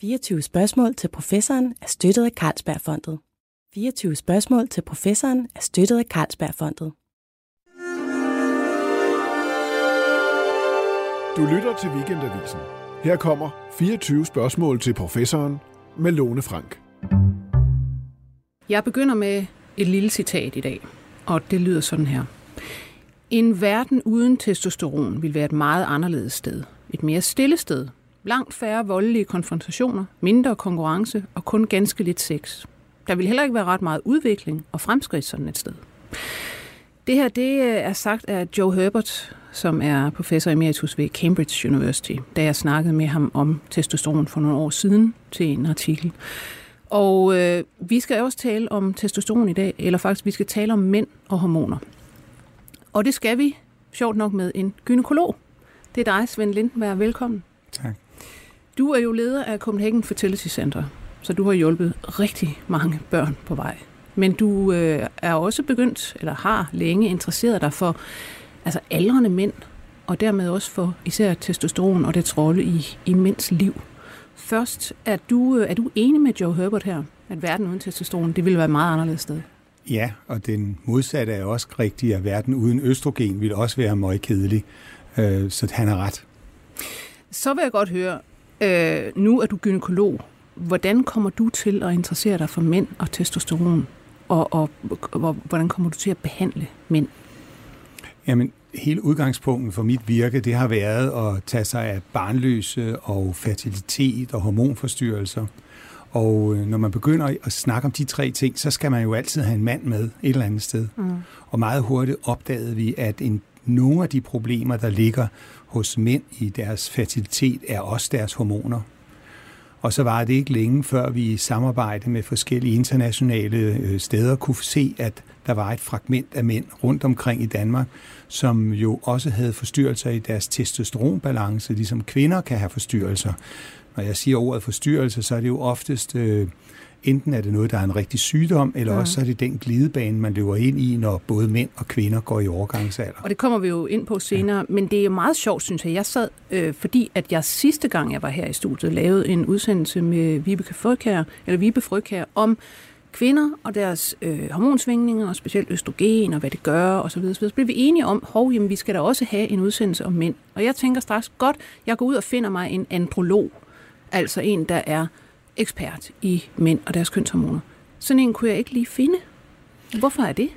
24 spørgsmål til professoren er støttet af Carlsbergfondet. 24 spørgsmål til professoren er støttet af Carlsbergfondet. Du lytter til Weekendavisen. Her kommer 24 spørgsmål til professoren med Lone Frank. Jeg begynder med et lille citat i dag, og det lyder sådan her. En verden uden testosteron vil være et meget anderledes sted. Et mere stille sted. Langt færre voldelige konfrontationer, mindre konkurrence og kun ganske lidt sex. Der vil heller ikke være ret meget udvikling og fremskridt sådan et sted. Det her det øh, er sagt af Joe Herbert, som er professor emeritus ved Cambridge University, da jeg snakkede med ham om testosteron for nogle år siden til en artikel. Og øh, vi skal også tale om testosteron i dag, eller faktisk vi skal tale om mænd og hormoner. Og det skal vi, sjovt nok, med en gynekolog. Det er dig, Svend Lindberg. Velkommen. Du er jo leder af Copenhagen Fertility Center, så du har hjulpet rigtig mange børn på vej. Men du øh, er også begyndt, eller har længe interesseret dig for altså aldrende mænd, og dermed også for især testosteron og dets rolle i, i mænds liv. Først, er du, øh, er du enig med Joe Herbert her, at verden uden testosteron, det ville være et meget anderledes sted? Ja, og den modsatte er også rigtig, at verden uden østrogen vil også være meget kedelig. Øh, så han har ret. Så vil jeg godt høre, øh, nu er du gynekolog. Hvordan kommer du til at interessere dig for mænd og testosteron? Og, og, og hvordan kommer du til at behandle mænd? Jamen, hele udgangspunktet for mit virke, det har været at tage sig af barnløse og fertilitet og hormonforstyrrelser. Og øh, når man begynder at snakke om de tre ting, så skal man jo altid have en mand med et eller andet sted. Mm. Og meget hurtigt opdagede vi, at en, nogle af de problemer, der ligger hos mænd i deres fertilitet, er også deres hormoner. Og så var det ikke længe, før vi i samarbejde med forskellige internationale øh, steder kunne se, at der var et fragment af mænd rundt omkring i Danmark, som jo også havde forstyrrelser i deres testosteronbalance, ligesom kvinder kan have forstyrrelser. Når jeg siger ordet forstyrrelse, så er det jo oftest, øh, enten er det noget, der er en rigtig sygdom, eller ja. også så er det den glidebane, man løber ind i, når både mænd og kvinder går i overgangsalder. Og det kommer vi jo ind på senere, ja. men det er meget sjovt, synes jeg. Jeg sad, øh, fordi at jeg sidste gang, jeg var her i studiet, lavede en udsendelse med Vibeke Frøkær, eller Vibe Frøkær, om kvinder og deres øh, hormonsvingninger, og specielt østrogen og hvad det gør osv. Så, så blev vi enige om, hov, jamen, vi skal da også have en udsendelse om mænd. Og jeg tænker straks, godt, jeg går ud og finder mig en androlog, altså en, der er ekspert i mænd og deres kønshormoner. Sådan en kunne jeg ikke lige finde. Hvorfor er det?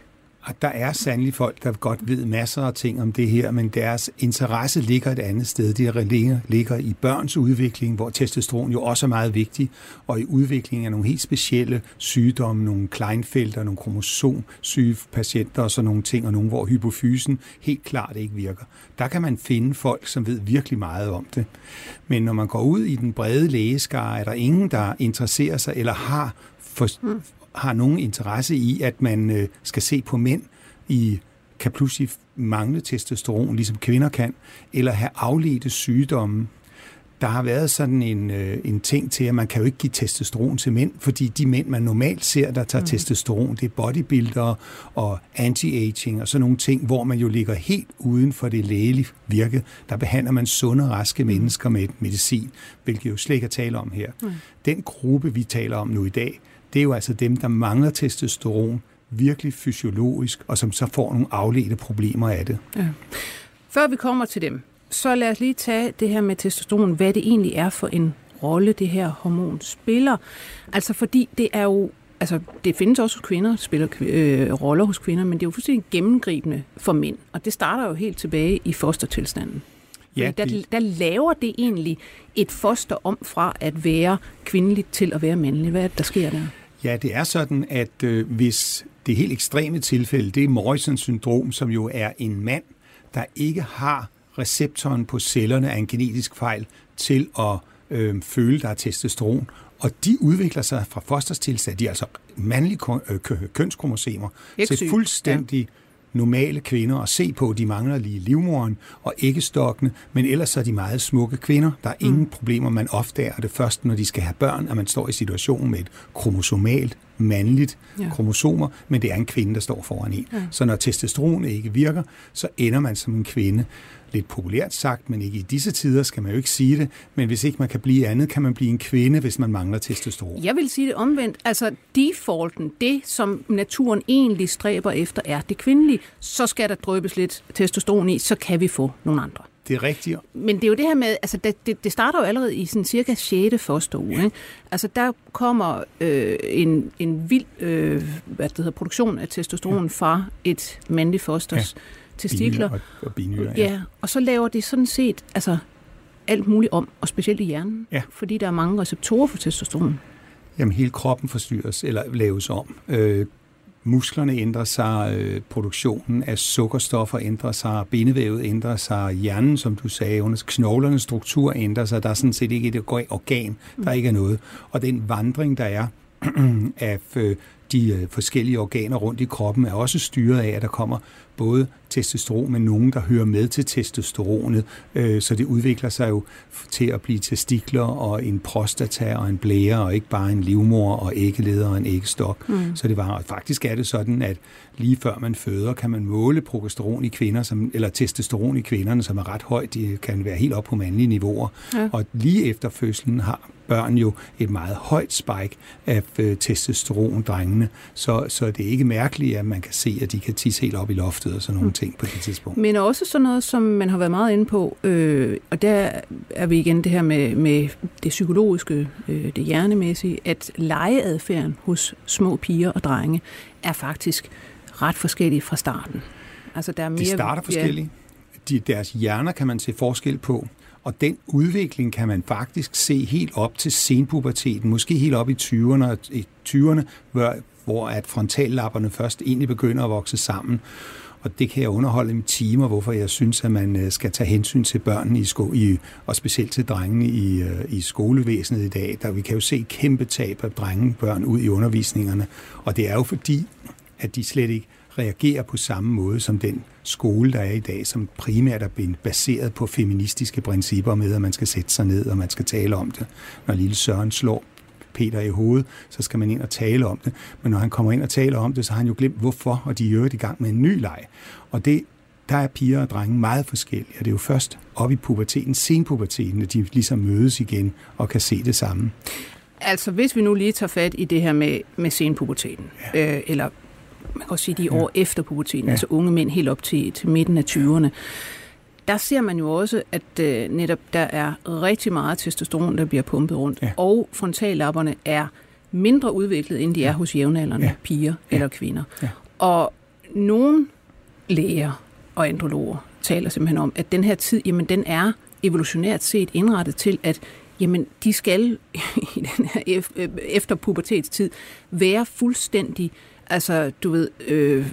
Og der er sandelig folk, der godt ved masser af ting om det her, men deres interesse ligger et andet sted. Det ligger, ligger i børns udvikling, hvor testosteron jo også er meget vigtig, og i udviklingen af nogle helt specielle sygdomme, nogle kleinfelter, nogle kromosomsyge patienter og sådan nogle ting, og nogle, hvor hypofysen helt klart ikke virker. Der kan man finde folk, som ved virkelig meget om det. Men når man går ud i den brede lægeskare, er der ingen, der interesserer sig eller har for, har nogen interesse i, at man øh, skal se på mænd i kan pludselig mangle testosteron, ligesom kvinder kan, eller have afledte sygdomme. Der har været sådan en, øh, en ting til, at man kan jo ikke give testosteron til mænd, fordi de mænd, man normalt ser, der tager mm. testosteron, det er bodybuildere og anti-aging og sådan nogle ting, hvor man jo ligger helt uden for det lægelige virke. Der behandler man sunde, raske mennesker med medicin, hvilket jo slet ikke er tale om her. Mm. Den gruppe, vi taler om nu i dag, det er jo altså dem, der mangler testosteron virkelig fysiologisk, og som så får nogle afledte problemer af det. Ja. Før vi kommer til dem, så lad os lige tage det her med testosteron, hvad det egentlig er for en rolle, det her hormon spiller. Altså fordi det er jo altså det findes også hos kvinder, spiller øh, roller hos kvinder, men det er jo fuldstændig gennemgribende for mænd. Og det starter jo helt tilbage i fostertilstanden. Ja, der, det... der laver det egentlig et foster om fra at være kvindeligt til at være mandlig. Hvad er det, der sker der? Ja, det er sådan, at øh, hvis det helt ekstreme tilfælde, det er Morrisons syndrom, som jo er en mand, der ikke har receptoren på cellerne af en genetisk fejl til at øh, føle, der er testosteron. Og de udvikler sig fra fosters tilstand, de er altså mandlige øh, kønskromosomer, til fuldstændig ja normale kvinder at se på. De mangler lige livmoren og æggestokkene, men ellers er de meget smukke kvinder. Der er ingen mm. problemer. Man opdager det først, når de skal have børn, at man står i situationen med et kromosomalt mandligt ja. kromosomer, men det er en kvinde, der står foran en. Ja. Så når testosteron ikke virker, så ender man som en kvinde. Lidt populært sagt, men ikke i disse tider skal man jo ikke sige det, men hvis ikke man kan blive andet, kan man blive en kvinde, hvis man mangler testosteron. Jeg vil sige det omvendt. Altså defaulten, det som naturen egentlig stræber efter, er det kvindelige. Så skal der drøbes lidt testosteron i, så kan vi få nogle andre. Det er rigtigt. Men det er jo det her med, altså det, det, det starter jo allerede i sådan cirka 6. fosteruge. Ikke? Altså der kommer øh, en, en vild øh, hvad det hedder, produktion af testosteron ja. fra et mandligt fosters ja. Testikler. Og, og binyre, ja. ja. Og så laver det sådan set altså, alt muligt om, og specielt i hjernen, ja. fordi der er mange receptorer for testosteron. Jamen hele kroppen forstyrres eller laves om. Øh, musklerne ændrer sig, øh, produktionen af sukkerstoffer ændrer sig, bindevævet ændrer sig, hjernen, som du sagde, under knoglernes struktur ændrer sig. Der er sådan set ikke et organ, der ikke er noget. Og den vandring, der er af øh, de øh, forskellige organer rundt i kroppen, er også styret af, at der kommer både testosteron, men nogen, der hører med til testosteronet. Øh, så det udvikler sig jo til at blive testikler og en prostata og en blære, og ikke bare en livmor og æggeleder og en æggestok. Mm. Så det var, og faktisk er det sådan, at lige før man føder, kan man måle progesteron i kvinder, som, eller testosteron i kvinderne, som er ret højt. Det kan være helt op på mandlige niveauer. Ja. Og lige efter fødslen har børn jo et meget højt spike af øh, testosteron, drengene. Så, så det er ikke mærkeligt, at man kan se, at de kan tisse helt op i loftet og sådan nogle mm. ting på det tidspunkt. Men også sådan noget, som man har været meget inde på, øh, og der er vi igen det her med, med det psykologiske, øh, det hjernemæssige, at legeadfærden hos små piger og drenge er faktisk ret forskellig fra starten. Altså, der er mere, de starter forskelligt. Ja. De, deres hjerner kan man se forskel på. Og den udvikling kan man faktisk se helt op til senpuberteten, måske helt op i 20'erne, 20'erne hvor, hvor at frontallapperne først egentlig begynder at vokse sammen. Og det kan jeg underholde i timer, hvorfor jeg synes, at man øh, skal tage hensyn til børnene i sko i, og specielt til drengene i, øh, i skolevæsenet i dag. Der vi kan jo se kæmpe tab af drengebørn ud i undervisningerne. Og det er jo fordi, at de slet ikke reagerer på samme måde som den skole, der er i dag, som primært er baseret på feministiske principper med, at man skal sætte sig ned, og man skal tale om det. Når lille Søren slår Peter i hovedet, så skal man ind og tale om det. Men når han kommer ind og taler om det, så har han jo glemt hvorfor, og de er jo i gang med en ny leg. Og det, der er piger og drenge meget forskellige, og det er jo først op i puberteten, senpuberteten, at de ligesom mødes igen og kan se det samme. Altså, hvis vi nu lige tager fat i det her med, med senpuberteten, ja. øh, eller man kan også sige de år ja. efter puberteten, ja. altså unge mænd helt op til, til midten af 20'erne, der ser man jo også, at øh, netop der er rigtig meget testosteron, der bliver pumpet rundt, ja. og frontallapperne er mindre udviklet, end de er hos jævnaldrende ja. piger ja. eller kvinder. Ja. Og nogle læger og androloger taler simpelthen om, at den her tid, jamen den er evolutionært set indrettet til, at jamen de skal i den her efter pubertetstid være fuldstændig altså du ved, øh,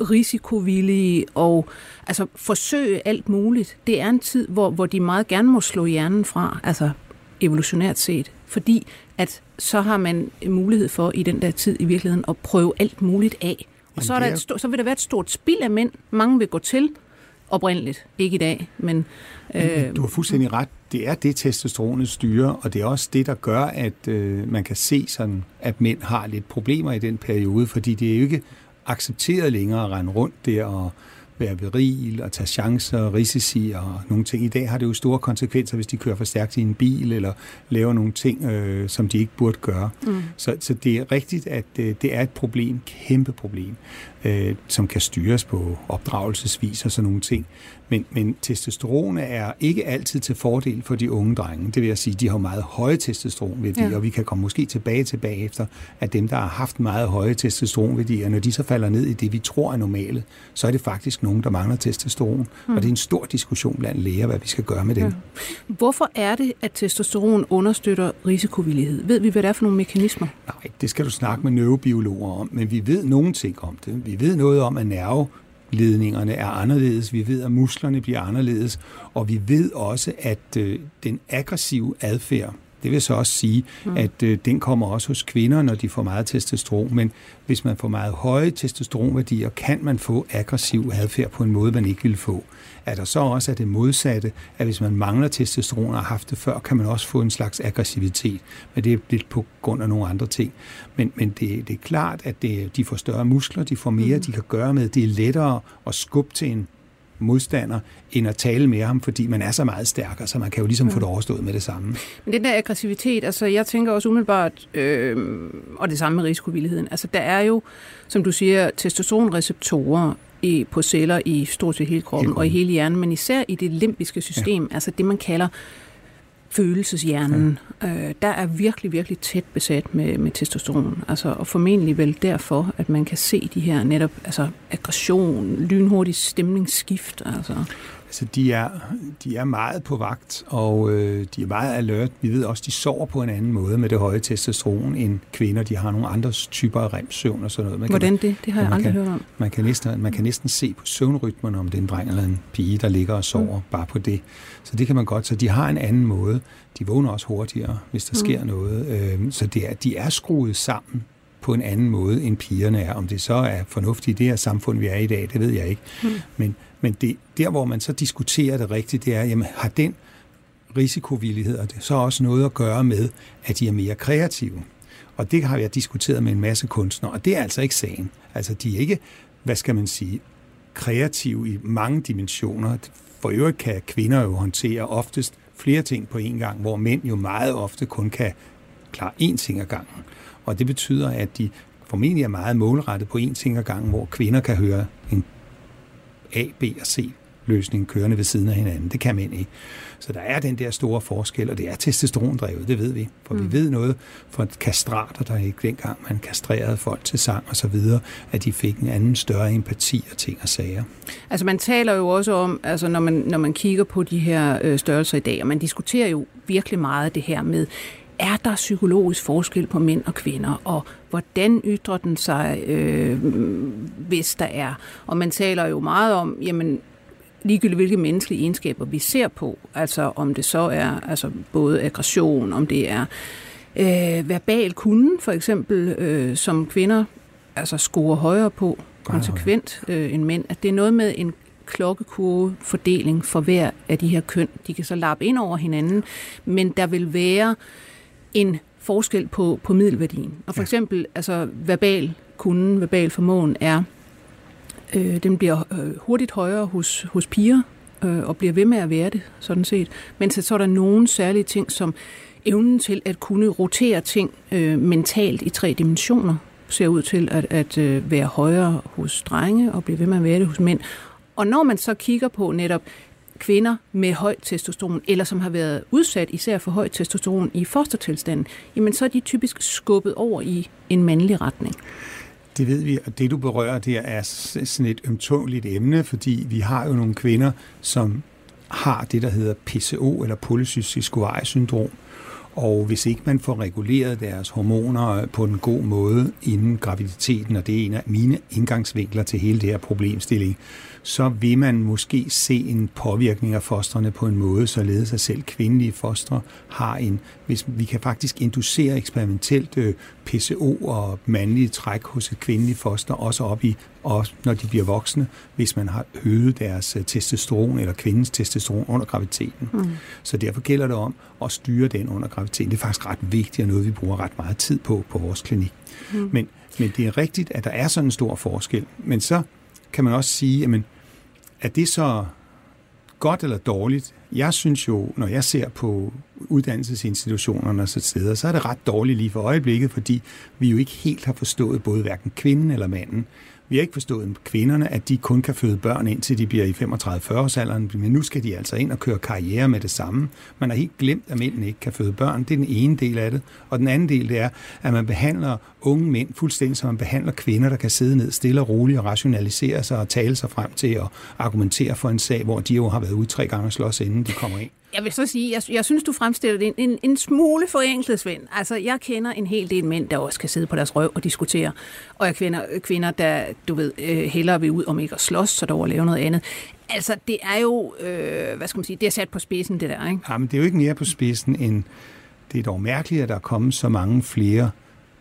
risikovillige og altså forsøge alt muligt. Det er en tid, hvor, hvor de meget gerne må slå hjernen fra, altså evolutionært set, fordi at så har man mulighed for i den der tid i virkeligheden at prøve alt muligt af. Og så, er der et så vil der være et stort spild af mænd. Mange vil gå til oprindeligt, ikke i dag, men... Øh, du har fuldstændig ret. Det er det, testosteronet styrer, og det er også det, der gør, at øh, man kan se, sådan, at mænd har lidt problemer i den periode, fordi det er jo ikke accepteret længere at rende rundt der og være viril og tage chancer og risici og nogle ting. I dag har det jo store konsekvenser, hvis de kører for stærkt i en bil eller laver nogle ting, øh, som de ikke burde gøre. Mm. Så, så det er rigtigt, at øh, det er et problem, kæmpe problem, øh, som kan styres på opdragelsesvis og sådan nogle ting. Men, men testosteron er ikke altid til fordel for de unge drenge. Det vil jeg sige, de har meget høje testosteronværdier, ja. og vi kan komme måske tilbage tilbage efter, at dem, der har haft meget høje testosteronværdier, når de så falder ned i det, vi tror er normale, så er det faktisk nogen, der mangler testosteron. Mm. Og det er en stor diskussion blandt læger, hvad vi skal gøre med dem. Ja. Hvorfor er det, at testosteron understøtter risikovillighed? Ved vi, hvad det er for nogle mekanismer? Nej, det skal du snakke med neurobiologer om, men vi ved nogle ting om det. Vi ved noget om, at nerve ledningerne er anderledes, vi ved, at musklerne bliver anderledes, og vi ved også, at øh, den aggressive adfærd Det vil så også sige, mm. at øh, den kommer også hos kvinder, når de får meget testosteron, men hvis man får meget høje testosteronværdier, kan man få aggressiv adfærd på en måde, man ikke ville få. Er der så også er det modsatte, at hvis man mangler testosteron og har haft det før, kan man også få en slags aggressivitet, men det er lidt på grund af nogle andre ting. Men, men det, det er klart, at det, de får større muskler, de får mere, mm. de kan gøre med. Det er lettere at skubbe til en modstander, end at tale med ham, fordi man er så meget stærkere, så man kan jo ligesom mm. få det overstået med det samme. Men den der aggressivitet, altså jeg tænker også umiddelbart, øh, og det samme med risikovilligheden, altså der er jo, som du siger, testosteronreceptorer i, på celler i stort set hele kroppen, hele og i hele hjernen, men især i det limbiske system, ja. altså det man kalder følelseshjernen, ja. øh, der er virkelig, virkelig tæt besat med, med testosteron. Altså, og formentlig vel derfor, at man kan se de her netop altså, aggression, lynhurtig stemningsskift. Altså. Altså, de er, de er meget på vagt, og øh, de er meget alert. Vi ved også, de sover på en anden måde med det høje testosteron end kvinder. De har nogle andre typer af remsøvn og sådan noget. Man Hvordan kan, det? Det har jeg aldrig kan, hørt om. Man kan, næsten, man kan næsten se på søvnrytmen, om det er en dreng eller en pige, der ligger og sover mm. bare på det. Så det kan man godt. Så de har en anden måde. De vågner også hurtigere, hvis der mm. sker noget. Øh, så det er, de er skruet sammen på en anden måde, end pigerne er. Om det så er fornuftigt i det her samfund, vi er i i dag, det ved jeg ikke. Mm. Men, men det, der, hvor man så diskuterer det rigtigt, det er, jamen, har den risikovillighed, og det så også noget at gøre med, at de er mere kreative. Og det har jeg diskuteret med en masse kunstnere, og det er altså ikke sagen. Altså, de er ikke, hvad skal man sige, kreative i mange dimensioner. For øvrigt kan kvinder jo håndtere oftest flere ting på én gang, hvor mænd jo meget ofte kun kan klare én ting ad gangen. Og det betyder, at de formentlig er meget målrettet på én ting ad gangen, hvor kvinder kan høre en A, B og C løsning kørende ved siden af hinanden. Det kan mænd ikke. Så der er den der store forskel, og det er testosterondrevet, det ved vi. For mm. vi ved noget fra kastrater, der ikke dengang man kastrerede folk til sang og så videre, at de fik en anden større empati og ting og sager. Altså man taler jo også om, altså når man, når man kigger på de her øh, størrelser i dag, og man diskuterer jo virkelig meget det her med, er der psykologisk forskel på mænd og kvinder, og hvordan ytrer den sig, øh, hvis der er. Og man taler jo meget om, jamen, ligegyldigt hvilke menneskelige egenskaber vi ser på, altså om det så er altså både aggression, om det er øh, verbal kunden, for eksempel, øh, som kvinder altså scorer højere på konsekvent øh, end mænd, at det er noget med en klokkekurve fordeling for hver af de her køn. De kan så lappe ind over hinanden, men der vil være en forskel på, på middelværdien. Og for eksempel, altså verbal kunden, verbal formåen er, øh, den bliver øh, hurtigt højere hos, hos piger, øh, og bliver ved med at være det, sådan set. Men så er der nogle særlige ting, som evnen til at kunne rotere ting øh, mentalt i tre dimensioner, ser ud til at, at øh, være højere hos drenge, og blive ved med at være det hos mænd. Og når man så kigger på netop kvinder med højt testosteron, eller som har været udsat især for højt testosteron i fostertilstanden, jamen så er de typisk skubbet over i en mandlig retning. Det ved vi, og det du berører der er sådan et ømtåligt emne, fordi vi har jo nogle kvinder, som har det, der hedder PCO, eller polycystisk syndrom, og hvis ikke man får reguleret deres hormoner på en god måde inden graviditeten, og det er en af mine indgangsvinkler til hele det her problemstilling, så vil man måske se en påvirkning af fostrene på en måde, således at selv kvindelige fostre har en, hvis vi kan faktisk inducere eksperimentelt øh, PCO og mandlige træk hos et kvindeligt foster, også op i, også når de bliver voksne, hvis man har øget deres øh, testosteron eller kvindens testosteron under graviditeten. Mm. Så derfor gælder det om at styre den under graviditeten. Det er faktisk ret vigtigt og noget, vi bruger ret meget tid på på vores klinik. Mm. Men, men det er rigtigt, at der er sådan en stor forskel. Men så kan man også sige, jamen, er det så godt eller dårligt? Jeg synes jo, når jeg ser på uddannelsesinstitutionerne og så steder, så er det ret dårligt lige for øjeblikket, fordi vi jo ikke helt har forstået både hverken kvinden eller manden. Vi har ikke forstået kvinderne, at de kun kan føde børn indtil de bliver i 35-40-årsalderen, men nu skal de altså ind og køre karriere med det samme. Man har helt glemt, at mændene ikke kan føde børn. Det er den ene del af det. Og den anden del det er, at man behandler unge mænd fuldstændig som man behandler kvinder, der kan sidde ned stille og roligt og rationalisere sig og tale sig frem til at argumentere for en sag, hvor de jo har været ude tre gange og slås, inden de kommer ind. Jeg vil så sige, jeg, jeg synes, du fremstiller det en, en, en smule forenklet, Svend. Altså, jeg kender en hel del mænd, der også kan sidde på deres røv og diskutere. Og jeg kender kvinder, der, du ved, øh, hellere vil ud om ikke at slås, så der lave noget andet. Altså, det er jo, øh, hvad skal man sige, det er sat på spidsen, det der, ikke? Ja, men det er jo ikke mere på spidsen end det er dog mærkeligt, at der er kommet så mange flere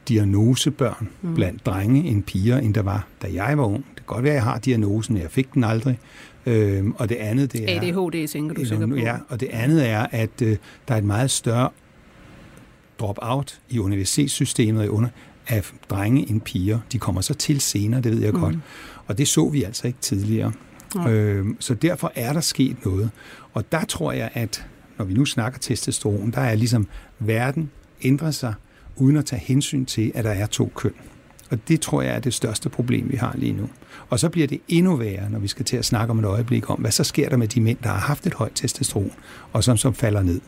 diagnosebørn mm. blandt drenge end piger, end der var, da jeg var ung. Det kan godt være, at jeg har diagnosen, jeg fik den aldrig. Øhm, og det andet, det er... ADHD, tænker du sikkert på. Ja, og det andet er, at øh, der er et meget større drop-out i universitetssystemet under, af drenge end piger. De kommer så til senere, det ved jeg mm. godt. Og det så vi altså ikke tidligere. Ja. Øhm, så derfor er der sket noget. Og der tror jeg, at når vi nu snakker testosteron, der er ligesom verden ændrer sig uden at tage hensyn til, at der er to køn. Og det tror jeg er det største problem, vi har lige nu. Og så bliver det endnu værre, når vi skal til at snakke om et øjeblik om, hvad så sker der med de mænd, der har haft et højt testosteron, og som så falder ned.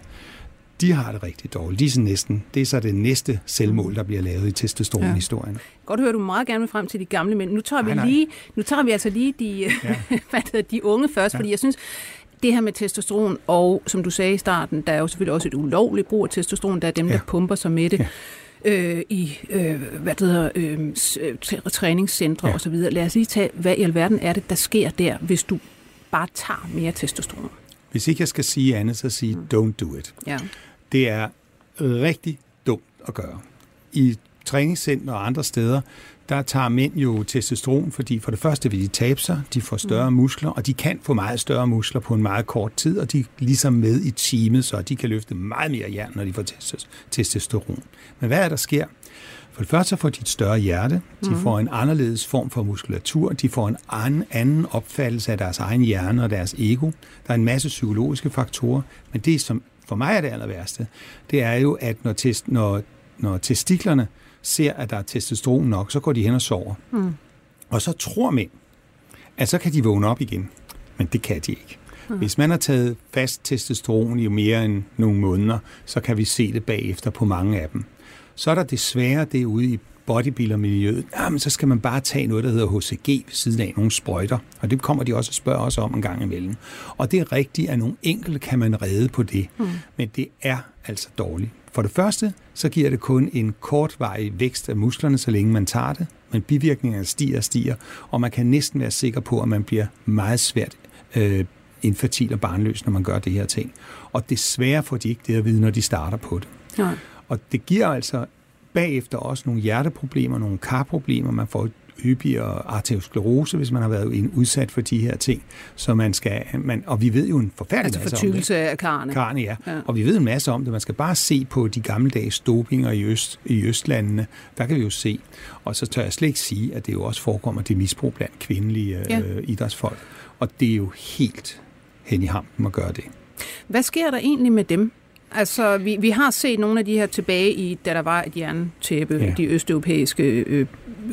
De har det rigtig dårligt. De er så næsten, det er så det næste selvmål, der bliver lavet i testosteronhistorien. Ja. Godt høre, du meget gerne frem til de gamle mænd. Nu tager vi, nej, nej. Lige, nu tager vi altså lige de, ja. hvad hedder, de unge først, ja. fordi jeg synes, det her med testosteron, og som du sagde i starten, der er jo selvfølgelig også et ulovligt brug af testosteron, der er dem, ja. der pumper sig med det. Ja øh, i øh, hvad det hedder, øh, træningscentre ja. osv. Lad os lige tage, hvad i alverden er det, der sker der, hvis du bare tager mere testosteron? Hvis ikke jeg skal sige andet, så sige mm. don't do it. Ja. Det er rigtig dumt at gøre. I træningscenter og andre steder, der tager mænd jo testosteron, fordi for det første vil de tabe sig, de får større mm. muskler, og de kan få meget større muskler på en meget kort tid, og de er ligesom med i teamet, så de kan løfte meget mere jern, når de får testosteron. Men hvad er der sker? For det første får de et større hjerte, de mm. får en anderledes form for muskulatur, de får en anden, anden opfattelse af deres egen hjerne og deres ego. Der er en masse psykologiske faktorer, men det, som for mig er det aller værste, det er jo, at når, test, når, når testiklerne ser, at der er testosteron nok, så går de hen og sover. Mm. Og så tror mænd, at så kan de vågne op igen. Men det kan de ikke. Mm. Hvis man har taget fast testosteron i mere end nogle måneder, så kan vi se det bagefter på mange af dem. Så er der desværre det ude i bodybuilder-miljøet, jamen så skal man bare tage noget, der hedder HCG ved siden af nogle sprøjter. Og det kommer de også at spørge os om en gang imellem. Og det er rigtigt, at nogle enkelte kan man redde på det. Mm. Men det er altså dårligt. For det første, så giver det kun en kortvarig vækst af musklerne, så længe man tager det, men bivirkningerne stiger og stiger, og man kan næsten være sikker på, at man bliver meget svært øh, infertil og barnløs, når man gør det her ting. Og desværre får de ikke det at vide, når de starter på det. Nej. Og det giver altså bagefter også nogle hjerteproblemer, nogle karproblemer. Man får hyppigere arteriosklerose, hvis man har været udsat for de her ting. Så man skal, man, og vi ved jo en forfærdelig altså masse om det. af karne. Karne, ja. ja. Og vi ved en masse om det. Man skal bare se på de gammeldags dopinger i, øst, i østlandene. Der kan vi jo se. Og så tør jeg slet ikke sige, at det jo også forekommer det misbrug blandt kvindelige ja. øh, idrætsfolk. Og det er jo helt hen i hampen at gøre det. Hvad sker der egentlig med dem, Altså, vi, vi har set nogle af de her tilbage i, da der var et jerntæppe, ja. de østeuropæiske øh,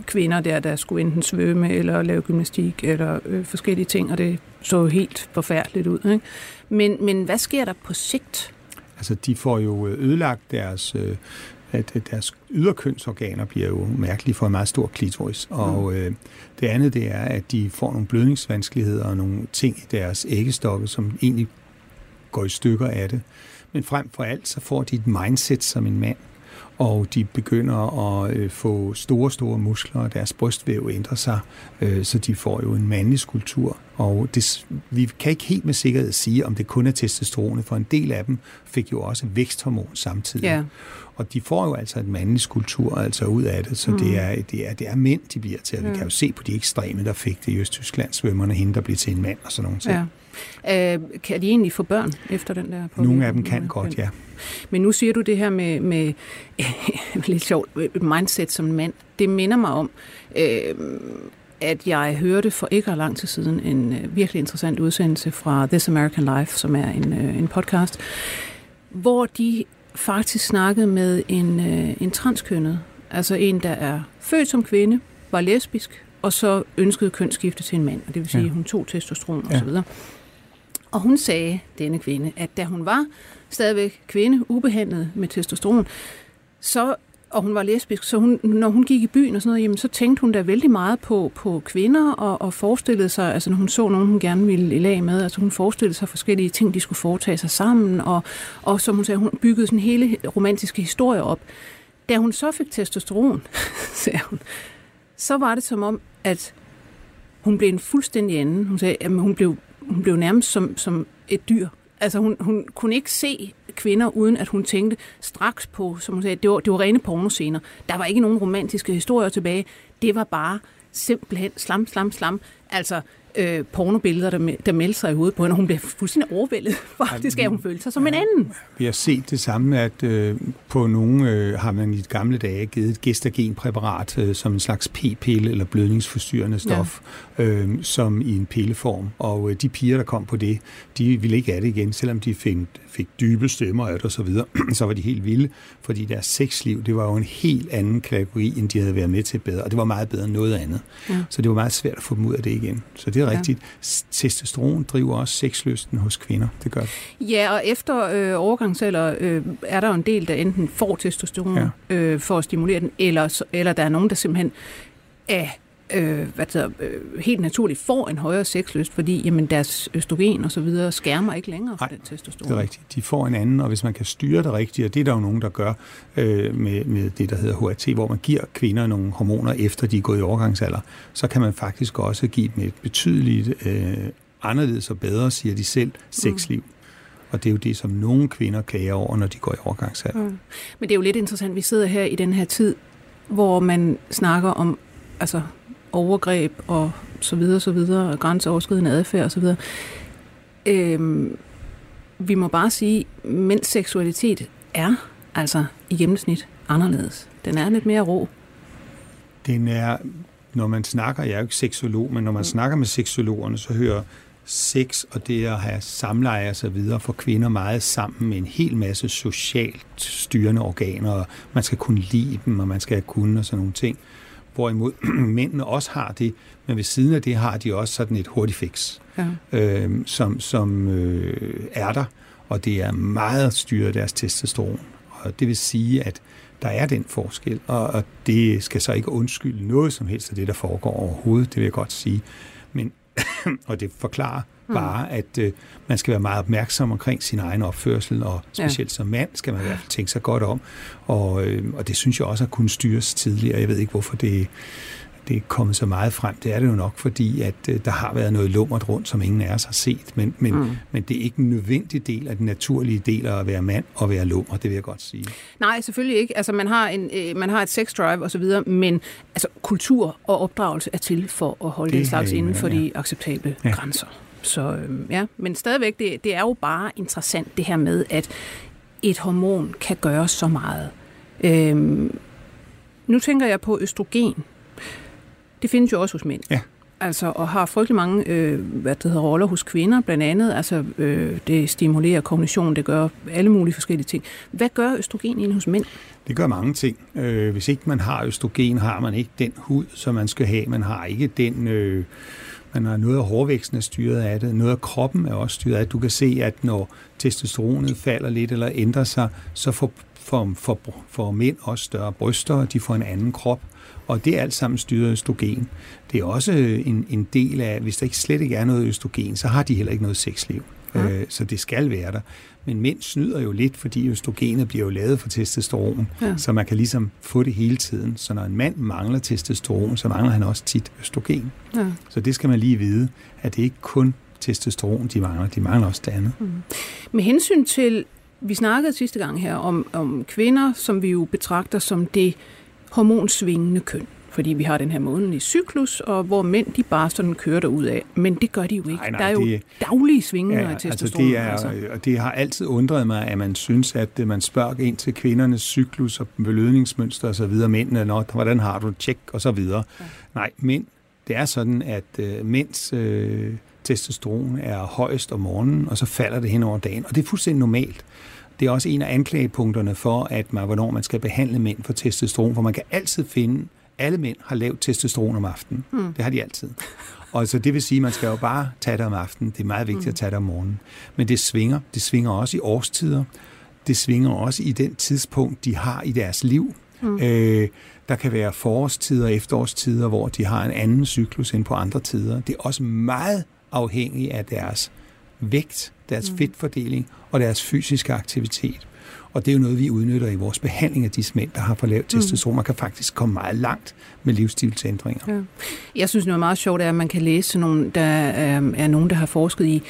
kvinder der, der skulle enten svømme eller lave gymnastik eller øh, forskellige ting, og det så helt forfærdeligt ud. Ikke? Men, men hvad sker der på sigt? Altså, de får jo øh, ødelagt deres... Øh, at deres yderkønsorganer bliver jo mærkelige for en meget stor klitoris. Og mm. øh, det andet, det er, at de får nogle blødningsvanskeligheder og nogle ting i deres æggestokke, som egentlig går i stykker af det. Men frem for alt, så får de et mindset som en mand, og de begynder at øh, få store, store muskler, og deres brystvæv ændrer sig, øh, så de får jo en mandlig skulptur. Og det, vi kan ikke helt med sikkerhed sige, om det kun er testosteronet, for en del af dem fik jo også væksthormon samtidig. Ja. Og de får jo altså en mandlig skulptur altså ud af det, så mm. det, er, det, er, det er mænd, de bliver til. Og vi kan jo se på de ekstreme, der fik det i Østtyskland, svømmerne, hende, der bliver til en mand og sådan nogle ting. Ja. Øh, kan de egentlig få børn efter den der påvirkning? Nogle af dem kan godt, ja. Men nu siger du det her med, med lidt sjovt, mindset som mand. Det minder mig om, øh, at jeg hørte for ikke lang tid siden en øh, virkelig interessant udsendelse fra This American Life, som er en, øh, en podcast, hvor de faktisk snakkede med en, øh, en transkønnet, altså en, der er født som kvinde, var lesbisk, og så ønskede kønsskifte til en mand, og det vil sige, ja. hun tog testosteron osv. Og hun sagde, denne kvinde, at da hun var stadigvæk kvinde, ubehandlet med testosteron, så og hun var lesbisk, så hun, når hun gik i byen og sådan noget, jamen, så tænkte hun da vældig meget på, på kvinder og, og forestillede sig, altså når hun så nogen, hun gerne ville i lag med, altså hun forestillede sig forskellige ting, de skulle foretage sig sammen, og, og som hun sagde, hun byggede sådan hele romantiske historie op. Da hun så fik testosteron, sagde hun, så var det som om, at hun blev en fuldstændig anden. Hun sagde, at hun blev, hun blev nærmest som, som et dyr. Altså hun, hun kunne ikke se kvinder, uden at hun tænkte straks på, som hun sagde, det var, det var rene pornoscener. Der var ikke nogen romantiske historier tilbage. Det var bare simpelthen slam, slam, slam. Altså, øh, pornobilleder, der, der meldte sig i hovedet på hende, og hun blev fuldstændig overvældet faktisk, at hun følte sig som en anden. Vi har set det samme, at øh, på nogle øh, har man i de gamle dage givet et gestagenpræparat øh, som en slags p-pille eller blødningsforstyrrende stof, ja. øh, som i en pilleform. Og øh, de piger, der kom på det, de ville ikke have det igen, selvom de fik, fik dybe stemmer af det og så videre. så var de helt vilde, fordi deres sexliv, det var jo en helt anden kategori, end de havde været med til bedre, og det var meget bedre end noget andet. Ja. Så det var meget svært at få dem ud af det igen. Så det er rigtigt. Ja. Testosteron driver også sexlysten hos kvinder. Det gør det. Ja, og efter øh, overgangsalder øh, er der jo en del, der enten får testosteron ja. øh, for at stimulere den, eller, eller der er nogen, der simpelthen er øh, det øh, helt naturligt får en højere sexlyst, fordi jamen, deres østrogen og så videre skærmer ikke længere for Nej, den testosteron. det er rigtigt. De får en anden, og hvis man kan styre det rigtigt, og det er der jo nogen, der gør øh, med, med det, der hedder HRT, hvor man giver kvinder nogle hormoner efter de er gået i overgangsalder, så kan man faktisk også give dem et betydeligt øh, anderledes og bedre, siger de selv, sexliv. Mm. Og det er jo det, som nogle kvinder klager over, når de går i overgangsalder. Mm. Men det er jo lidt interessant, vi sidder her i den her tid, hvor man snakker om altså overgreb og så videre, så videre, grænseoverskridende adfærd og så videre. Øhm, vi må bare sige, mens seksualitet er altså i gennemsnit anderledes. Den er lidt mere rå. Den er, når man snakker, jeg er jo ikke seksolog, men når man mm. snakker med seksologerne, så hører sex og det at have samleje og så videre for kvinder meget sammen med en hel masse socialt styrende organer, og man skal kunne lide dem, og man skal kunne og sådan nogle ting hvorimod mændene også har det, men ved siden af det har de også sådan et hurtigt fix, ja. øh, som, som øh, er der, og det er meget styret deres testosteron. Og det vil sige, at der er den forskel, og, og det skal så ikke undskylde noget som helst af det, der foregår overhovedet, det vil jeg godt sige. Men, og det forklarer. Bare, at øh, man skal være meget opmærksom omkring sin egen opførsel, og specielt ja. som mand skal man i hvert fald tænke sig godt om. Og, øh, og det synes jeg også har kunnet styres tidligere. Jeg ved ikke, hvorfor det, det er kommet så meget frem. Det er det jo nok, fordi at øh, der har været noget lummert rundt, som ingen af os har set. Men, men, mm. men det er ikke en nødvendig del af den naturlige del af at være mand og være lummer, det vil jeg godt sige. Nej, selvfølgelig ikke. Altså, man har, en, øh, man har et sex drive osv., men altså, kultur og opdragelse er til for at holde det den slags inden for ja. de acceptable ja. grænser. Så øh, ja, men stadigvæk, det, det er jo bare interessant det her med, at et hormon kan gøre så meget. Øh, nu tænker jeg på østrogen. Det findes jo også hos mænd. Ja. Altså, og har frygtelig mange øh, hvad det hedder, roller hos kvinder, blandt andet. Altså, øh, det stimulerer kognition, det gør alle mulige forskellige ting. Hvad gør østrogen egentlig hos mænd? Det gør mange ting. Øh, hvis ikke man har østrogen, har man ikke den hud, som man skal have. Man har ikke den... Øh, men har noget af hårvæksten er styret af det, noget af kroppen er også styret af det. Du kan se, at når testosteronet falder lidt eller ændrer sig, så får, får, får, får mænd også større bryster, og de får en anden krop. Og det er alt sammen styret af østrogen. Det er også en, en del af, hvis der ikke slet ikke er noget østrogen, så har de heller ikke noget sexliv. Ja. Øh, så det skal være der. Men mænd snyder jo lidt, fordi østrogenet bliver jo lavet for testosteron, ja. så man kan ligesom få det hele tiden. Så når en mand mangler testosteron, så mangler han også tit østrogen. Ja. Så det skal man lige vide, at det ikke kun testosteron, de mangler, de mangler også det andet. Mm. Med hensyn til, vi snakkede sidste gang her om, om kvinder, som vi jo betragter som det hormonsvingende køn fordi vi har den her månedlige cyklus, og hvor mænd de bare sådan kører ud af. Men det gør de jo ikke. Nej, nej, der er jo det, daglige svingninger ja, i testosteron. Altså det, er, altså. og det har altid undret mig, at man synes, at man spørger ind til kvindernes cyklus og belødningsmønster og så videre. Mændene, Nå, hvordan har du tjek og så videre. Ja. Nej, mænd, det er sådan, at uh, mænds uh, testosteron er højst om morgenen, og så falder det hen over dagen. Og det er fuldstændig normalt. Det er også en af anklagepunkterne for, at man, hvornår man skal behandle mænd for testosteron, for man kan altid finde alle mænd har lavt testosteron om aftenen. Mm. Det har de altid. Og så det vil sige, at man skal jo bare tage det om aftenen. Det er meget vigtigt mm. at tage det om morgenen. Men det svinger. Det svinger også i årstider. Det svinger også i den tidspunkt, de har i deres liv. Mm. Øh, der kan være forårstider og efterårstider, hvor de har en anden cyklus end på andre tider. Det er også meget afhængigt af deres vægt, deres mm. fedtfordeling og deres fysiske aktivitet. Og det er jo noget, vi udnytter i vores behandling af disse mænd, der har for lavt mm. testosteron. Man kan faktisk komme meget langt med livsstilsændringer. Ja. Jeg synes, noget meget sjovt er, at man kan læse nogle, der er, er nogen, der har forsket i,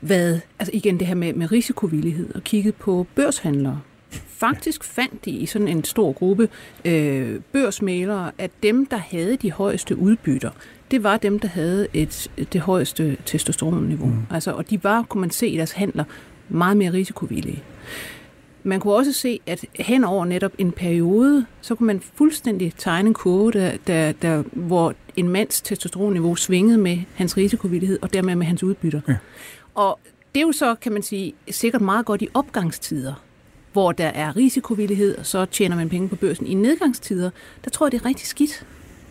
hvad, altså igen det her med, med risikovillighed, og kigget på børshandlere. Faktisk fandt de i sådan en stor gruppe øh, børsmalere, at dem, der havde de højeste udbytter, det var dem, der havde et, det højeste testosteronniveau. Mm. Altså, og de var, kunne man se i deres handler, meget mere risikovillige. Man kunne også se, at hen over netop en periode, så kunne man fuldstændig tegne en kurve, der, der, der, hvor en mands testosteronniveau svingede med hans risikovillighed, og dermed med hans udbytter. Ja. Og det er jo så, kan man sige, sikkert meget godt i opgangstider, hvor der er risikovillighed, og så tjener man penge på børsen. I nedgangstider, der tror jeg, det er rigtig skidt,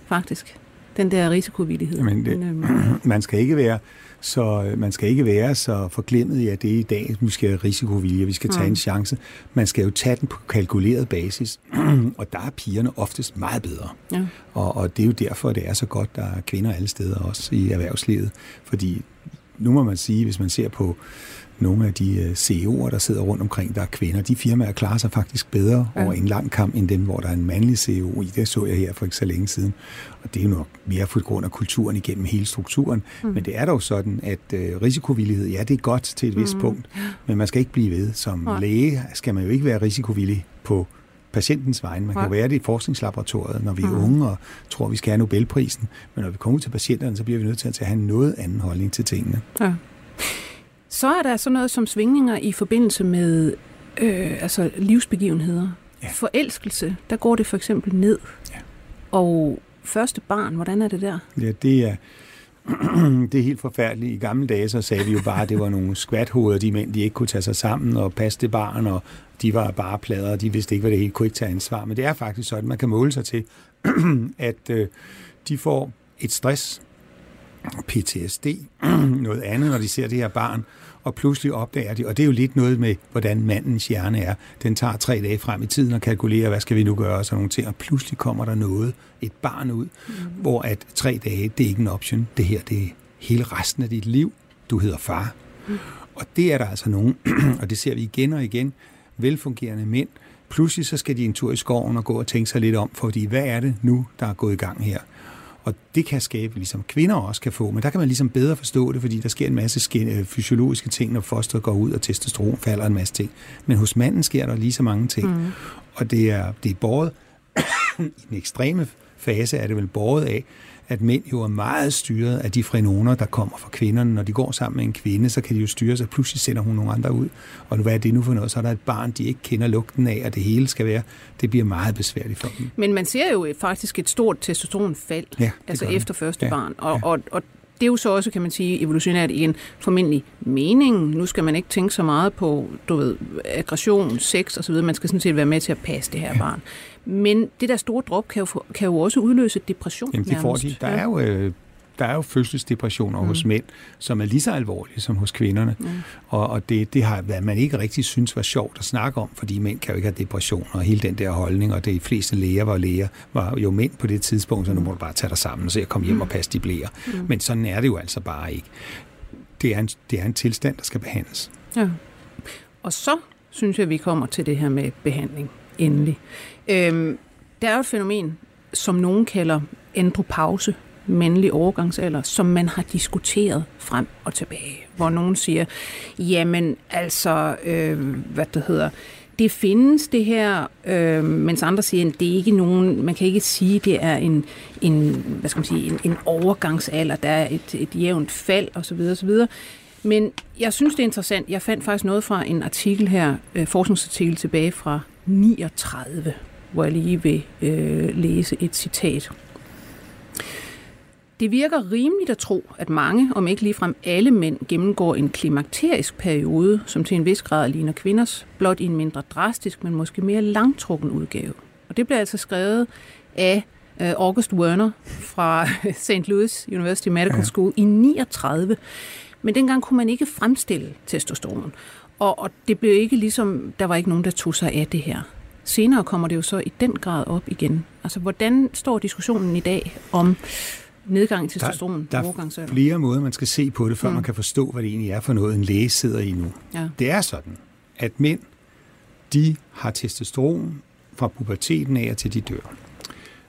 faktisk, den der risikovillighed. Men det, øhm, man skal ikke være så øh, man skal ikke være så forglemmet i, at det er i dag, vi skal risikovillige, vi skal tage en chance. Man skal jo tage den på kalkuleret basis, og der er pigerne oftest meget bedre. Ja. Og, og det er jo derfor, det er så godt, der er kvinder alle steder, også i erhvervslivet. Fordi nu må man sige, hvis man ser på nogle af de øh, CEO'er, der sidder rundt omkring, der er kvinder, de firmaer klarer sig faktisk bedre ja. over en lang kamp, end dem, hvor der er en mandlig CEO i. Det så jeg her for ikke så længe siden. Og det er jo nok mere på grund af kulturen igennem hele strukturen. Mm. Men det er dog sådan, at øh, risikovillighed, ja, det er godt til et vist mm. punkt, men man skal ikke blive ved. Som ja. læge skal man jo ikke være risikovillig på patientens vegne. Man kan jo være det i forskningslaboratoriet, når vi er mm. unge og tror, vi skal have Nobelprisen. Men når vi kommer ud til patienterne, så bliver vi nødt til at have noget anden holdning til tingene. Ja. Så er der sådan noget som svingninger i forbindelse med øh, altså livsbegivenheder. Ja. Forelskelse, der går det for eksempel ned. Ja. Og første barn, hvordan er det der? Ja, det er, det er helt forfærdeligt. I gamle dage så sagde vi jo bare, at det var nogle skvathoveder, de mænd, de ikke kunne tage sig sammen og passe det barn, og de var bare plader, og de vidste ikke, hvad det hele kunne ikke tage ansvar. Men det er faktisk sådan, man kan måle sig til, at øh, de får et stress, PTSD, noget andet, når de ser det her barn, og pludselig opdager de, og det er jo lidt noget med, hvordan mandens hjerne er. Den tager tre dage frem i tiden og kalkulerer, hvad skal vi nu gøre, og sådan nogle ting, og pludselig kommer der noget, et barn ud, mm. hvor at tre dage, det er ikke en option. Det her, det er hele resten af dit liv. Du hedder far. Mm. Og det er der altså nogen, og det ser vi igen og igen, velfungerende mænd, pludselig så skal de en tur i skoven og gå og tænke sig lidt om, fordi hvad er det nu, der er gået i gang her? Og det kan skabe, ligesom kvinder også kan få, men der kan man ligesom bedre forstå det, fordi der sker en masse øh, fysiologiske ting, når fosteret går ud, og testosteron falder en masse ting. Men hos manden sker der lige så mange ting. Mm. Og det er, det er båret, i den ekstreme fase er det vel båret af, at mænd jo er meget styret af de frenoner, der kommer fra kvinderne. Når de går sammen med en kvinde, så kan de jo styre sig. Pludselig sender hun nogle andre ud. Og nu, hvad er det nu for noget? Så er der et barn, de ikke kender lugten af, og det hele skal være. Det bliver meget besværligt for dem. Men man ser jo faktisk et stort testosteronfald, ja, altså efter første ja, barn. Og, ja. og, og det er jo så også, kan man sige, evolutionært igen formentlig meningen. Nu skal man ikke tænke så meget på, du ved, aggression, sex osv. Man skal sådan set være med til at passe det her ja. barn. Men det der store drop kan jo, kan jo også udløse depression. Jamen, det får de. Der er jo øh, der er jo fødselsdepressioner mm. hos mænd, som er lige så alvorlige som hos kvinderne. Mm. Og, og det, det har hvad man ikke rigtig synes var sjovt at snakke om, fordi mænd kan jo ikke have depressioner og hele den der holdning, og de fleste læger var læger, var jo mænd på det tidspunkt, så nu må du bare tage dig sammen og se at komme hjem og mm. passe de blære. Mm. Men sådan er det jo altså bare ikke. Det er en, det er en tilstand, der skal behandles. Ja. Og så synes jeg, vi kommer til det her med behandling endelig. Øhm, der er jo et fænomen, som nogen kalder andropause, mandlig overgangsalder, som man har diskuteret frem og tilbage. Hvor nogen siger, jamen altså, øh, hvad det hedder, det findes det her, øh, mens andre siger, at det er ikke nogen, man kan ikke sige, at det er en, en, hvad skal man sige, en, en overgangsalder, der er et, et jævnt fald osv. osv. Men jeg synes, det er interessant. Jeg fandt faktisk noget fra en artikel her, øh, forskningsartikel tilbage fra 39, hvor jeg lige vil øh, læse et citat. Det virker rimeligt at tro, at mange, om ikke ligefrem alle mænd, gennemgår en klimakterisk periode, som til en vis grad ligner kvinders, blot i en mindre drastisk, men måske mere langtrukken udgave. Og det bliver altså skrevet af uh, August Werner fra St. Louis University Medical School ja. i 39. Men dengang kunne man ikke fremstille testosteron. Og, og det blev ikke ligesom, der var ikke nogen, der tog sig af det her. Senere kommer det jo så i den grad op igen. Altså, hvordan står diskussionen i dag om nedgang i testosteron? Der, der er flere måder, man skal se på det, før mm. man kan forstå, hvad det egentlig er for noget, en læge sidder i nu. Ja. Det er sådan, at mænd, de har testosteron fra puberteten af til de dør.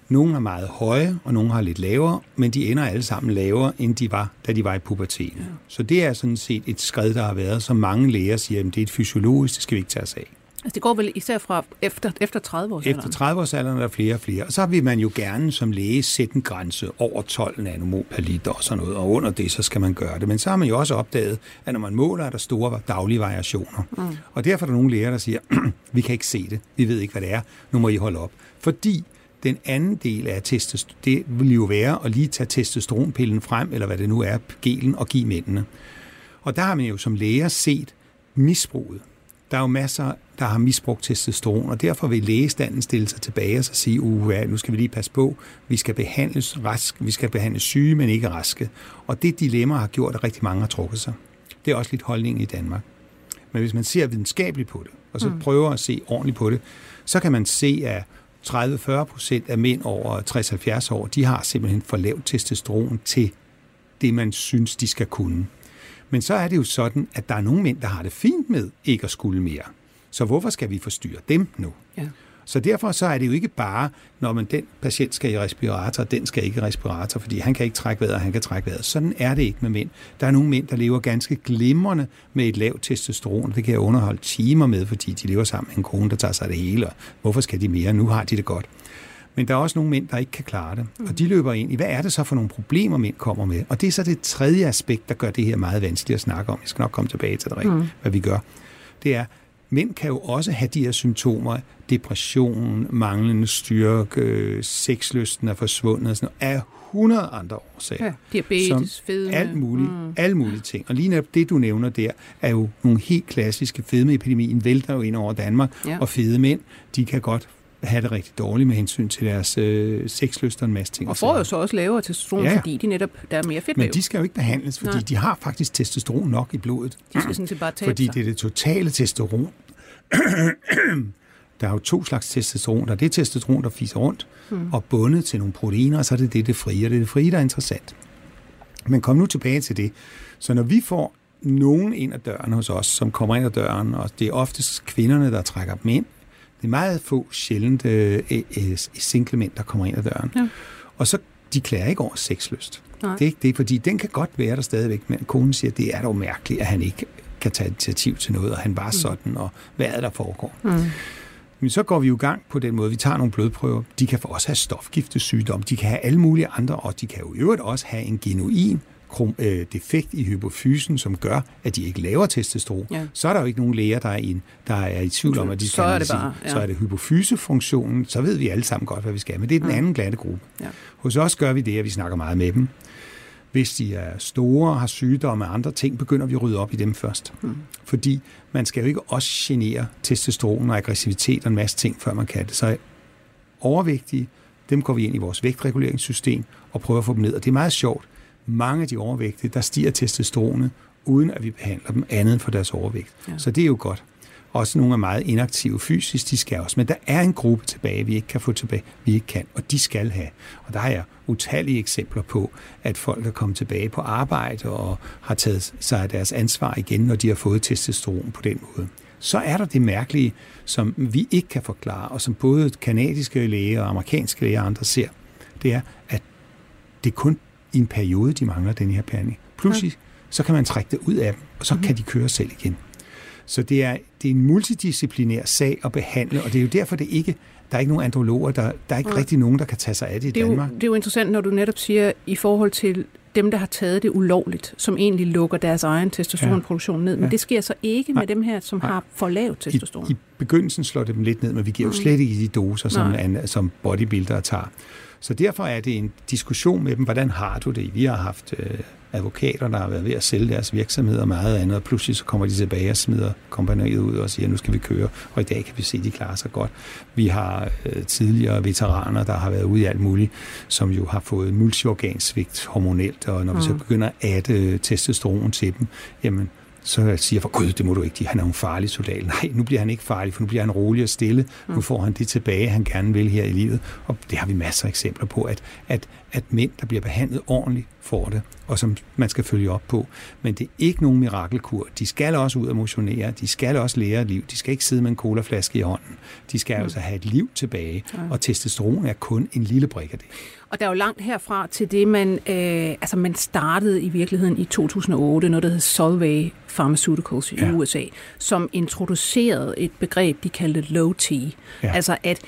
Nogle er meget høje, og nogle har lidt lavere, men de ender alle sammen lavere, end de var, da de var i puberteten. Ja. Så det er sådan set et skridt, der har været, som mange læger siger, at det er et fysiologisk, det skal vi ikke tage os af. Altså det går vel især fra efter, efter 30 års Efter 30 års alderen er der flere og flere. Og så vil man jo gerne som læge sætte en grænse over 12 nanomol per liter og sådan noget. Og under det, så skal man gøre det. Men så har man jo også opdaget, at når man måler, er der store daglige variationer. Mm. Og derfor er der nogle læger, der siger, vi kan ikke se det. Vi ved ikke, hvad det er. Nu må I holde op. Fordi den anden del af testosteron, det vil jo være at lige tage testosteronpillen frem, eller hvad det nu er, gelen, og give mændene. Og der har man jo som læger set misbruget. Der er jo masser, der har misbrugt testosteron, og derfor vil lægestanden stille sig tilbage og så sige, uh, nu skal vi lige passe på, vi skal behandles rask, vi skal behandles syge, men ikke raske. Og det dilemma har gjort, at rigtig mange har trukket sig. Det er også lidt holdningen i Danmark. Men hvis man ser videnskabeligt på det, og så mm. prøver at se ordentligt på det, så kan man se, at 30-40 procent af mænd over 60-70 år, de har simpelthen for lavt testosteron til det, man synes, de skal kunne. Men så er det jo sådan, at der er nogle mænd, der har det fint med ikke at skulle mere. Så hvorfor skal vi forstyrre dem nu? Ja. Så derfor så er det jo ikke bare, når man den patient skal i respirator, den skal ikke i respirator, fordi han kan ikke trække vejret, han kan trække vejret. Sådan er det ikke med mænd. Der er nogle mænd, der lever ganske glimrende med et lavt testosteron. Det kan jeg underholde timer med, fordi de lever sammen med en kone, der tager sig af det hele. Hvorfor skal de mere? Nu har de det godt. Men der er også nogle mænd, der ikke kan klare det. Og de løber ind i, hvad er det så for nogle problemer, mænd kommer med? Og det er så det tredje aspekt, der gør det her meget vanskeligt at snakke om. Jeg skal nok komme tilbage til det rigtigt, mm. hvad vi gør. Det er, mænd kan jo også have de her symptomer, depression, manglende styrke, sexlysten er forsvundet, og sådan noget, af 100 andre årsager. Ja, diabetes, fedme. Alt muligt, mm. alle mulige ting. Og lige netop det, du nævner der, er jo nogle helt klassiske fedmeepidemien, vælter jo ind over Danmark, ja. og fede mænd, de kan godt have det rigtig dårligt med hensyn til deres øh, sexlyst og en masse ting. Og får jo så også lavere testosteron, ja. fordi de netop, der er mere fedt Men de skal jo ikke behandles, fordi Nej. de har faktisk testosteron nok i blodet. De skal sådan set bare tabe Fordi sig. det er det totale testosteron. der er jo to slags testosteron. Der er det testosteron, der fiser rundt hmm. og bundet til nogle proteiner, og så er det det, det frie. Og det er det frie, der er interessant. Men kom nu tilbage til det. Så når vi får nogen ind ad døren hos os, som kommer ind ad døren, og det er oftest kvinderne, der trækker dem ind, det er meget få sjældent øh, øh, single mænd, der kommer ind ad døren. Ja. Og så, de klager ikke over sexlyst. Nej. Det er ikke det, fordi den kan godt være der stadigvæk, men konen siger, at det er dog mærkeligt, at han ikke kan tage initiativ til noget, og han var mm. sådan, og hvad er der foregår. Mm. Men så går vi jo i gang på den måde. Vi tager nogle blodprøver. De kan for også have stofgiftesygdom. De kan have alle mulige andre, og de kan jo i øvrigt også have en genuin krom, øh, defekt i hypofysen, som gør, at de ikke laver testosteron, ja. så er der jo ikke nogen læger, der er, i, der er i tvivl om, at de så er det bare, ja. så er det hypofysefunktionen, så ved vi alle sammen godt, hvad vi skal. Men det er den ja. anden glatte gruppe. Ja. Hos os gør vi det, at vi snakker meget med dem. Hvis de er store, har sygdomme og andre ting, begynder vi at rydde op i dem først. Mm. Fordi man skal jo ikke også genere testosteron og aggressivitet og en masse ting, før man kan det. Så overvægtige, dem går vi ind i vores vægtreguleringssystem og prøver at få dem ned. Og det er meget sjovt mange af de overvægtige, der stiger testosteronet, uden at vi behandler dem andet for deres overvægt. Ja. Så det er jo godt. Også nogle er meget inaktive fysisk, de skal også. Men der er en gruppe tilbage, vi ikke kan få tilbage, vi ikke kan, og de skal have. Og der har jeg utallige eksempler på, at folk er kommet tilbage på arbejde og har taget sig af deres ansvar igen, når de har fået testosteron på den måde. Så er der det mærkelige, som vi ikke kan forklare, og som både kanadiske læger og amerikanske læger og andre ser, det er, at det kun i en periode, de mangler den her behandling. Pludselig, så kan man trække det ud af dem, og så mm. kan de køre selv igen. Så det er, det er en multidisciplinær sag at behandle, og det er jo derfor, det ikke der er ikke nogen androloger, der, der er ikke ja. rigtig nogen, der kan tage sig af det i det er Danmark. Jo, det er jo interessant, når du netop siger, i forhold til dem, der har taget det ulovligt, som egentlig lukker deres egen testosteronproduktion ned. Men ja. det sker så ikke med dem her, som Nej. har for lavt testosteron. I, I begyndelsen slår det dem lidt ned, men vi giver mm. jo slet ikke de doser, som, som bodybuildere tager. Så derfor er det en diskussion med dem, hvordan har du det? Vi har haft øh, advokater, der har været ved at sælge deres virksomheder og meget andet, og pludselig så kommer de tilbage og smider kompaniet ud og siger, nu skal vi køre, og i dag kan vi se, at de klarer sig godt. Vi har øh, tidligere veteraner, der har været ude i alt muligt, som jo har fået multiorgansvigt hormonelt, og når mm. vi så mm. begynder at øh, testosteron til dem, jamen så siger jeg for gud, det må du ikke, han er en farlig soldat. Nej, nu bliver han ikke farlig, for nu bliver han rolig og stille. Nu mm. får han det tilbage, han gerne vil her i livet. Og det har vi masser af eksempler på, at, at, at mænd, der bliver behandlet ordentligt, får det, og som man skal følge op på. Men det er ikke nogen mirakelkur. De skal også ud og motionere, de skal også lære et liv, de skal ikke sidde med en colaflaske i hånden. De skal mm. altså have et liv tilbage, ja. og testosteron er kun en lille brik af det. Og der er jo langt herfra til det, man, øh, altså man startede i virkeligheden i 2008, noget der hed Solvay Pharmaceuticals i ja. USA, som introducerede et begreb, de kaldte low T. Ja. Altså at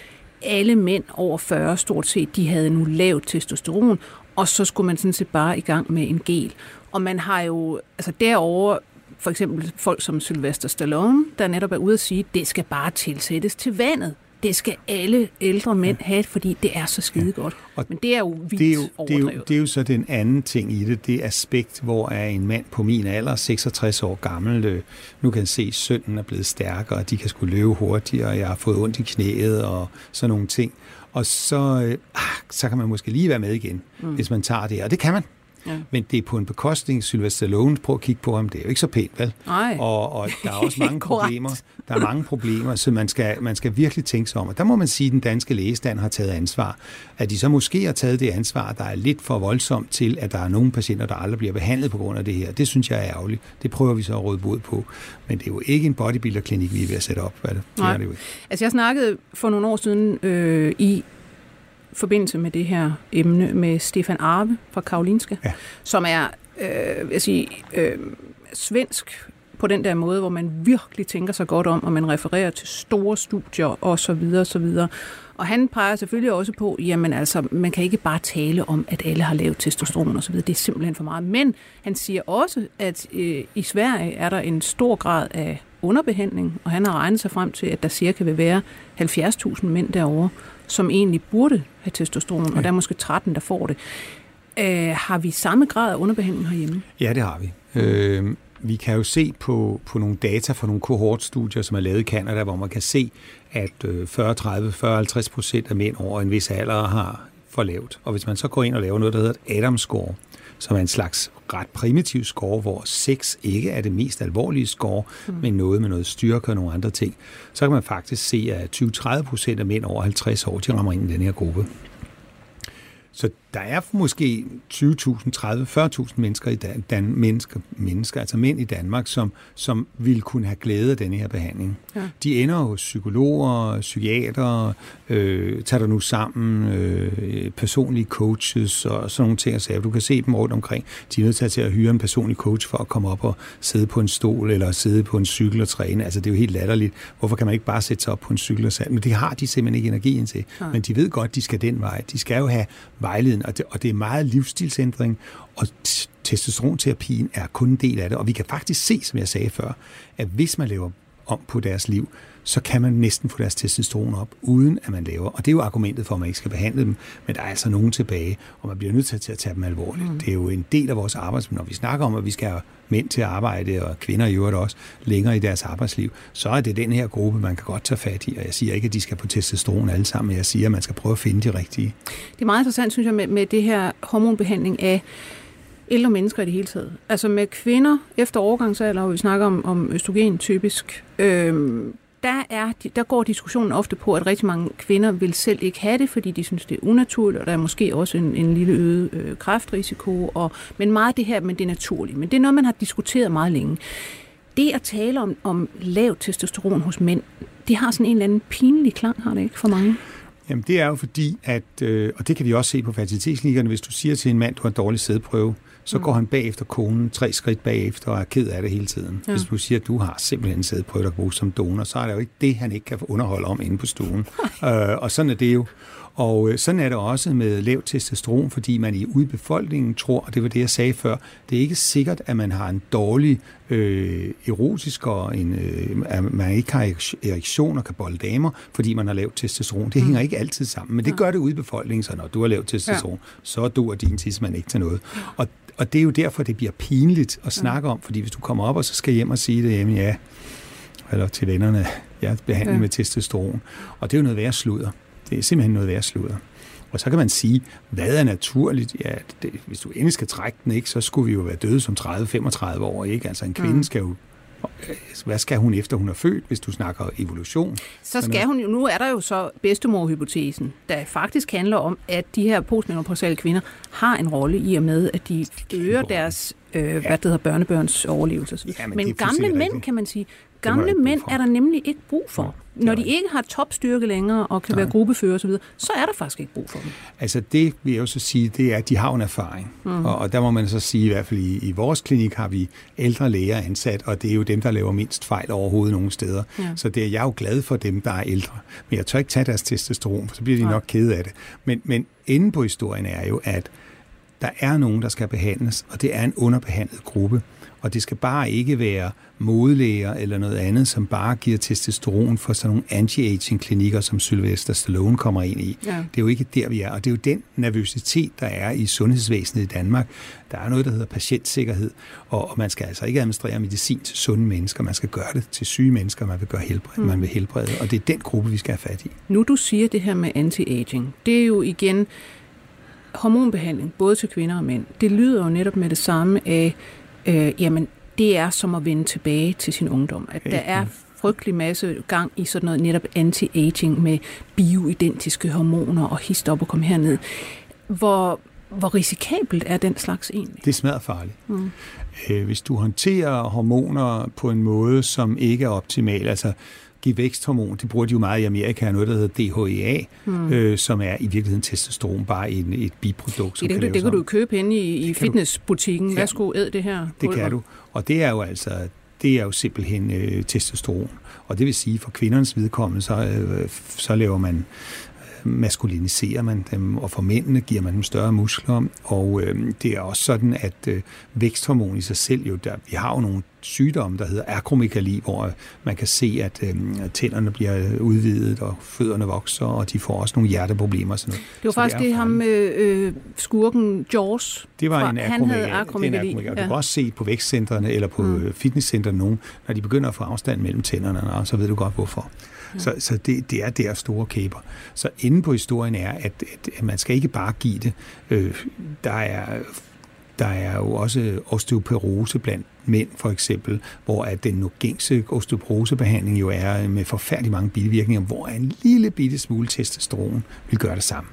alle mænd over 40 stort set, de havde nu lavt testosteron, og så skulle man sådan set bare i gang med en gel. Og man har jo, altså derovre, for eksempel folk som Sylvester Stallone, der netop er ude at sige, at det skal bare tilsættes til vandet det skal alle ældre mænd have, fordi det er så skide godt. Og Men det er jo vildt det er jo, det er, jo, det er jo så den anden ting i det, det aspekt, hvor er en mand på min alder, 66 år gammel, øh, nu kan se, at sønnen er blevet stærkere, og de kan skulle løbe hurtigere, og jeg har fået ondt i knæet og sådan nogle ting. Og så, øh, ah, så kan man måske lige være med igen, mm. hvis man tager det. Og det kan man. Ja. Men det er på en bekostning. Sylvester Stallone, prøv at kigge på ham, det er jo ikke så pænt, vel? Nej. Og, og der er også mange problemer. Der er mange problemer, så man skal, man skal virkelig tænke sig om. Og der må man sige, at den danske lægestand har taget ansvar. At de så måske har taget det ansvar, der er lidt for voldsomt til, at der er nogle patienter, der aldrig bliver behandlet på grund af det her. Det synes jeg er ærgerligt. Det prøver vi så at råde bod på. Men det er jo ikke en bodybuilder-klinik, vi er ved at sætte op. Hvad det? Nej. Det er det jo ikke. Altså jeg snakkede for nogle år siden øh, i forbindelse med det her emne med Stefan Arve fra Karolinska, ja. som er øh, jeg sige, øh, svensk på den der måde, hvor man virkelig tænker sig godt om, og man refererer til store studier og så videre, og så videre. Og han peger selvfølgelig også på, jamen altså, man kan ikke bare tale om, at alle har lavet testosteron og så videre. Det er simpelthen for meget. Men han siger også, at øh, i Sverige er der en stor grad af underbehandling, og han har regnet sig frem til, at der cirka vil være 70.000 mænd derovre, som egentlig burde have testosteron, ja. og der er måske 13, der får det. Øh, har vi samme grad af underbehandling herhjemme? Ja, det har vi. Øh, vi kan jo se på, på nogle data fra nogle kohortstudier, som er lavet i Canada, hvor man kan se, at 40, 30, 40, 50 procent af mænd over en vis alder har for lavt. Og hvis man så går ind og laver noget, der hedder et Adams score, som er en slags ret primitiv score, hvor 6 ikke er det mest alvorlige score, mm. men noget med noget styrke og nogle andre ting, så kan man faktisk se, at 20-30 procent af mænd over 50 år, de rammer ind i den her gruppe. Så der er måske 20.000, 30, 40.000 mennesker i Dan, Dan, mennesker, mennesker, altså mænd i Danmark, som, som vil kunne have glæde af denne her behandling. Ja. De ender hos psykologer, psykiatere, øh, tager der nu sammen, øh, personlige coaches og sådan nogle ting. Så du kan se dem rundt omkring. De er nødt til at hyre en personlig coach for at komme op og sidde på en stol eller sidde på en cykel og træne. Altså det er jo helt latterligt. Hvorfor kan man ikke bare sætte sig op på en cykel og sætte? Men det har de simpelthen ikke energien til. Ja. Men de ved godt, de skal den vej. De skal jo have vejledning og det, og det er meget livsstilsændring, og testosteronterapien er kun en del af det. Og vi kan faktisk se, som jeg sagde før, at hvis man laver om på deres liv, så kan man næsten få deres testosteron op, uden at man laver. Og det er jo argumentet for, at man ikke skal behandle dem, men der er altså nogen tilbage, og man bliver nødt til at tage dem alvorligt. Mm. Det er jo en del af vores arbejdsliv. Når vi snakker om, at vi skal have mænd til at arbejde, og kvinder i øvrigt også, længere i deres arbejdsliv, så er det den her gruppe, man kan godt tage fat i. Og jeg siger ikke, at de skal på testosteron alle sammen, men jeg siger, at man skal prøve at finde de rigtige. Det er meget interessant, synes jeg, med, med det her hormonbehandling af ældre mennesker i det hele taget. Altså med kvinder efter overgangsalder, hvor vi snakker om, om østrogen typisk, øh, der, er, der går diskussionen ofte på, at rigtig mange kvinder vil selv ikke have det, fordi de synes, det er unaturligt, og der er måske også en, en lille øget øh, kræftrisiko. Og, men meget af det her, men det er naturligt. Men det er noget, man har diskuteret meget længe. Det at tale om, om lav testosteron hos mænd, det har sådan en eller anden pinlig klang, har det ikke for mange? Jamen det er jo fordi, at, øh, og det kan vi også se på fertilitetsklinikkerne, hvis du siger til en mand, du har en dårlig sædprøve, så mm. går han bagefter konen tre skridt bagefter og er ked af det hele tiden. Ja. Hvis du siger, at du har simpelthen sædprøve, der bruge som donor, så er det jo ikke det, han ikke kan få underhold om inde på stuen. øh, og sådan er det jo. Og øh, sådan er det også med lav testosteron, fordi man i udbefolkningen tror, og det var det, jeg sagde før, det er ikke sikkert, at man har en dårlig øh, erotisk, og en, øh, at man ikke har erektion og kan bolde damer, fordi man har lavt testosteron. Det hænger mm. ikke altid sammen, men det gør det ude i befolkningen, så når du har lavt testosteron, ja. så duer din tidsmand ikke til noget. Og, og det er jo derfor, det bliver pinligt at snakke om, fordi hvis du kommer op og så skal hjem og sige det, jamen ja, eller til vennerne, jeg er behandlet ja. med testosteron. Og det er jo noget værre sludder. Det er simpelthen noget værd sludder. Og så kan man sige, hvad er naturligt? Ja, det, hvis du endelig skal trække den, ikke, så skulle vi jo være døde som 30-35 år. Ikke? Altså en kvinde mm. skal jo hvad skal hun efter hun er født, hvis du snakker evolution? Så skal hun jo, nu er der jo så bedstemorhypotesen, der faktisk handler om, at de her postmenopausale kvinder har en rolle i og med, at de øger deres øh, ja. hvad det hedder, børnebørns overlevelse. Ja, men men gamle mænd, rigtigt. kan man sige, gamle mænd er der nemlig ikke brug for. Ja, Når de ikke har topstyrke længere og kan Nej. være gruppefører osv., så er der faktisk ikke brug for dem. Altså det vil jeg jo så sige, det er, at de har en erfaring. Mm. Og, og der må man så sige, i hvert fald i, i vores klinik har vi ældre læger ansat, og det er jo dem, der laver mindst fejl overhovedet nogle steder. Ja. Så det er jeg jo glad for dem, der er ældre. Men jeg tør ikke tage deres testosteron, for så bliver de Nej. nok kede af det. Men, men enden på historien er jo, at der er nogen, der skal behandles, og det er en underbehandlet gruppe. Og det skal bare ikke være modelæger eller noget andet, som bare giver testosteron for sådan nogle anti-aging-klinikker, som Sylvester Stallone kommer ind i. Ja. Det er jo ikke der, vi er. Og det er jo den nervøsitet, der er i sundhedsvæsenet i Danmark. Der er noget, der hedder patientsikkerhed, og man skal altså ikke administrere medicin til sunde mennesker. Man skal gøre det til syge mennesker, man vil gøre helbred, mm. man vil helbrede. Og det er den gruppe, vi skal have fat i. Nu du siger det her med anti-aging, det er jo igen hormonbehandling, både til kvinder og mænd. Det lyder jo netop med det samme af, øh, jamen, det er som at vende tilbage til sin ungdom. At der er frygtelig masse gang i sådan noget netop anti-aging med bioidentiske hormoner og hist op og komme herned. Hvor, hvor risikabelt er den slags egentlig? Det er smadret farligt. Mm. Øh, hvis du håndterer hormoner på en måde, som ikke er optimal, altså give væksthormon, det bruger de jo meget i Amerika, noget, der hedder DHEA, mm. øh, som er i virkeligheden testosteron, bare en, et biprodukt. Som det, kan det, det kan du købe inde i, i fitnessbutikken. Ja, Værsgo, æd det her. Det kan du. Og det er jo altså det er jo simpelthen øh, testosteron. Og det vil sige, for kvindernes vedkommende, så, øh, så laver man maskuliniserer man dem, og for mændene giver man dem større muskler. Og øh, det er også sådan, at øh, væksthormon i sig selv, jo, der, vi har jo nogle sygdomme, der hedder akromegali, hvor man kan se, at øh, tænderne bliver udvidet, og fødderne vokser, og de får også nogle hjerteproblemer. Sådan noget. Det var så faktisk det, det ham øh, skurken Jaws, det var fra, en akromegali. Han havde akromegali. Ja. Du kan også se på vækstcentrene eller på mm. fitnesscentrene nogen, når de begynder at få afstand mellem tænderne, så ved du godt hvorfor. Så, så det, det er der store kæber. Så inde på historien er, at, at, at man skal ikke bare give det. Øh, der er der er jo også osteoporose blandt mænd for eksempel, hvor at den nu gængse osteoporosebehandling jo er øh, med forfærdelig mange bivirkninger, hvor en lille bitte smule testosteron vil gøre det samme.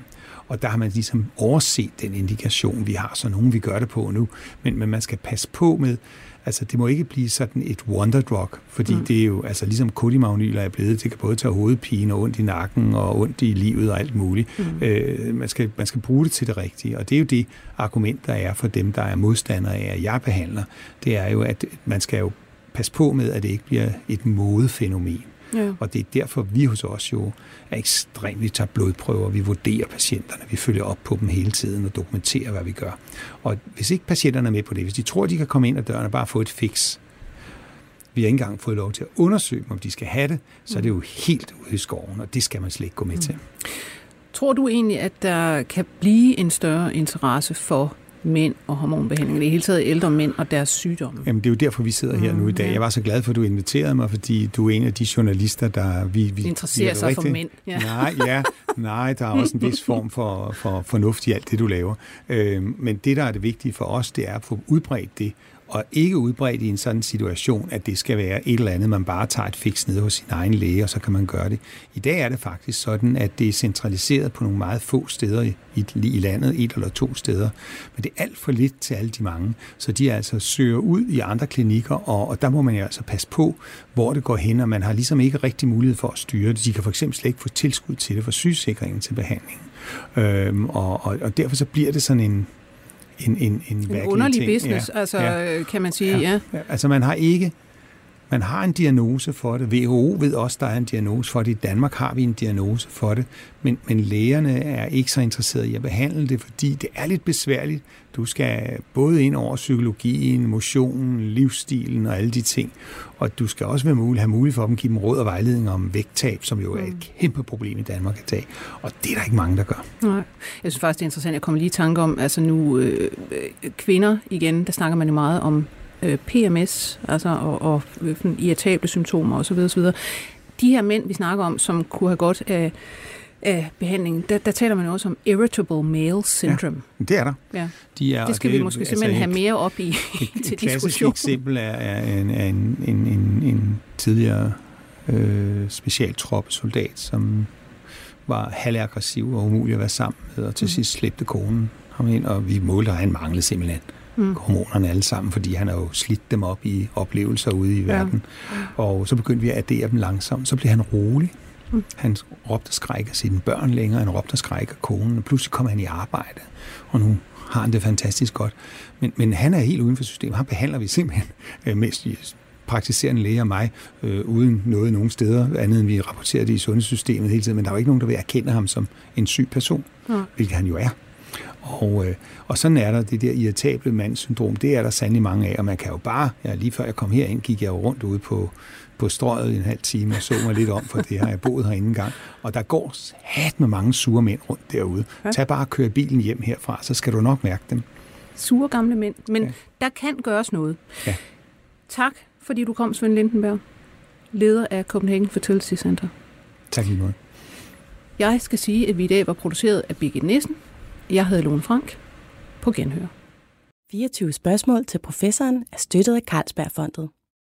Og der har man ligesom overset den indikation, vi har, så nogen vi gør det på nu. Men, men man skal passe på med, Altså, det må ikke blive sådan et wonder drug, fordi mm. det er jo, altså ligesom kodimagnyler er blevet, det kan både tage hovedpine og ondt i nakken og ondt i livet og alt muligt. Mm. Øh, man, skal, man skal bruge det til det rigtige, og det er jo det argument, der er for dem, der er modstandere af, at jeg behandler. Det er jo, at man skal jo passe på med, at det ikke bliver et modefænomen. Ja. Og det er derfor, vi hos os jo er ekstremt, vi tager blodprøver, vi vurderer patienterne, vi følger op på dem hele tiden og dokumenterer, hvad vi gør. Og hvis ikke patienterne er med på det, hvis de tror, de kan komme ind ad døren og bare få et fix, vi har ikke engang fået lov til at undersøge dem, om de skal have det, så er det jo mm. helt ude i skoven, og det skal man slet ikke gå med mm. til. Tror du egentlig, at der kan blive en større interesse for mænd og hormonbehandling, det er hele taget ældre mænd og deres sygdomme. Jamen det er jo derfor, vi sidder her nu i dag. Mm, jeg var så glad for, at du inviterede mig, fordi du er en af de journalister, der... Vi, vi interesserer sig rigtig. for mænd. Ja. Nej, ja, nej, der er også en vis form for, for fornuft i alt det, du laver. Øh, men det, der er det vigtige for os, det er at få udbredt det, og ikke udbredt i en sådan situation, at det skal være et eller andet, man bare tager et fix ned hos sin egen læge, og så kan man gøre det. I dag er det faktisk sådan, at det er centraliseret på nogle meget få steder i, i landet, et eller to steder, men det er alt for lidt til alle de mange, så de altså søger ud i andre klinikker, og, og der må man jo altså passe på, hvor det går hen, og man har ligesom ikke rigtig mulighed for at styre det. De kan for eksempel slet ikke få tilskud til det for sygesikringen til behandling. Øhm, og, og, og derfor så bliver det sådan en, en, en, en, en underlig ting. business, ja. altså, ja. kan man sige. Ja. Ja. Altså man har ikke man har en diagnose for det. WHO ved også, der er en diagnose for det. I Danmark har vi en diagnose for det. Men, men lægerne er ikke så interesserede i at behandle det, fordi det er lidt besværligt. Du skal både ind over psykologien, motionen, livsstilen og alle de ting. Og du skal også være mulig, have mulighed for at give dem råd og vejledning om vægttab, som jo er et mm. kæmpe problem i Danmark i dag. Og det er der ikke mange, der gør. Nej. Jeg synes faktisk, det er interessant. Jeg kommer lige i tanke om, altså nu øh, øh kvinder igen, der snakker man jo meget om øh, PMS, altså og, og irritable symptomer osv. osv. De her mænd, vi snakker om, som kunne have godt af af behandlingen, der, der taler man også om irritable male syndrome. Ja, det er der. Ja. De er, det skal det, vi måske altså simpelthen have mere op i et, til et klassisk diskussion. eksempel er, er en, er en, en, en, en tidligere øh, specialtroppesoldat, som var halvaggressiv og umulig at være sammen med, og til mm. sidst slæbte konen ham ind, og vi målte, og han manglede simpelthen mm. hormonerne alle sammen, fordi han har jo slidt dem op i oplevelser ude i ja. verden. Og så begyndte vi at addere dem langsomt. Så blev han rolig. Mm. Han råbte og skræk af sine børn længere, han råbte og skræk af konen, og pludselig kom han i arbejde, og nu har han det fantastisk godt. Men, men han er helt uden for systemet. Han behandler vi simpelthen øh, mest praktiserende læge og mig, øh, uden noget nogen steder, andet end vi rapporterer det i sundhedssystemet hele tiden, men der er jo ikke nogen, der vil erkende ham som en syg person, ja. hvilket han jo er. Og, øh, og sådan er der det der irritable mandssyndrom, det er der sandelig mange af, og man kan jo bare, ja, lige før jeg kom herind, gik jeg jo rundt ude på, på strøget i en halv time og så mig lidt om, for det har jeg boet herinde engang. Og der går hat med mange sure mænd rundt derude. Ja. Tag bare og kør bilen hjem herfra, så skal du nok mærke dem. Sure gamle mænd. Men ja. der kan gøres noget. Ja. Tak, fordi du kom, Svend Lindenberg, leder af Copenhagen Fertility Center. Tak lige meget. Jeg skal sige, at vi i dag var produceret af Birgit Nissen. Jeg hedder Lone Frank. På genhør. 24 spørgsmål til professoren er støttet af Carlsbergfondet.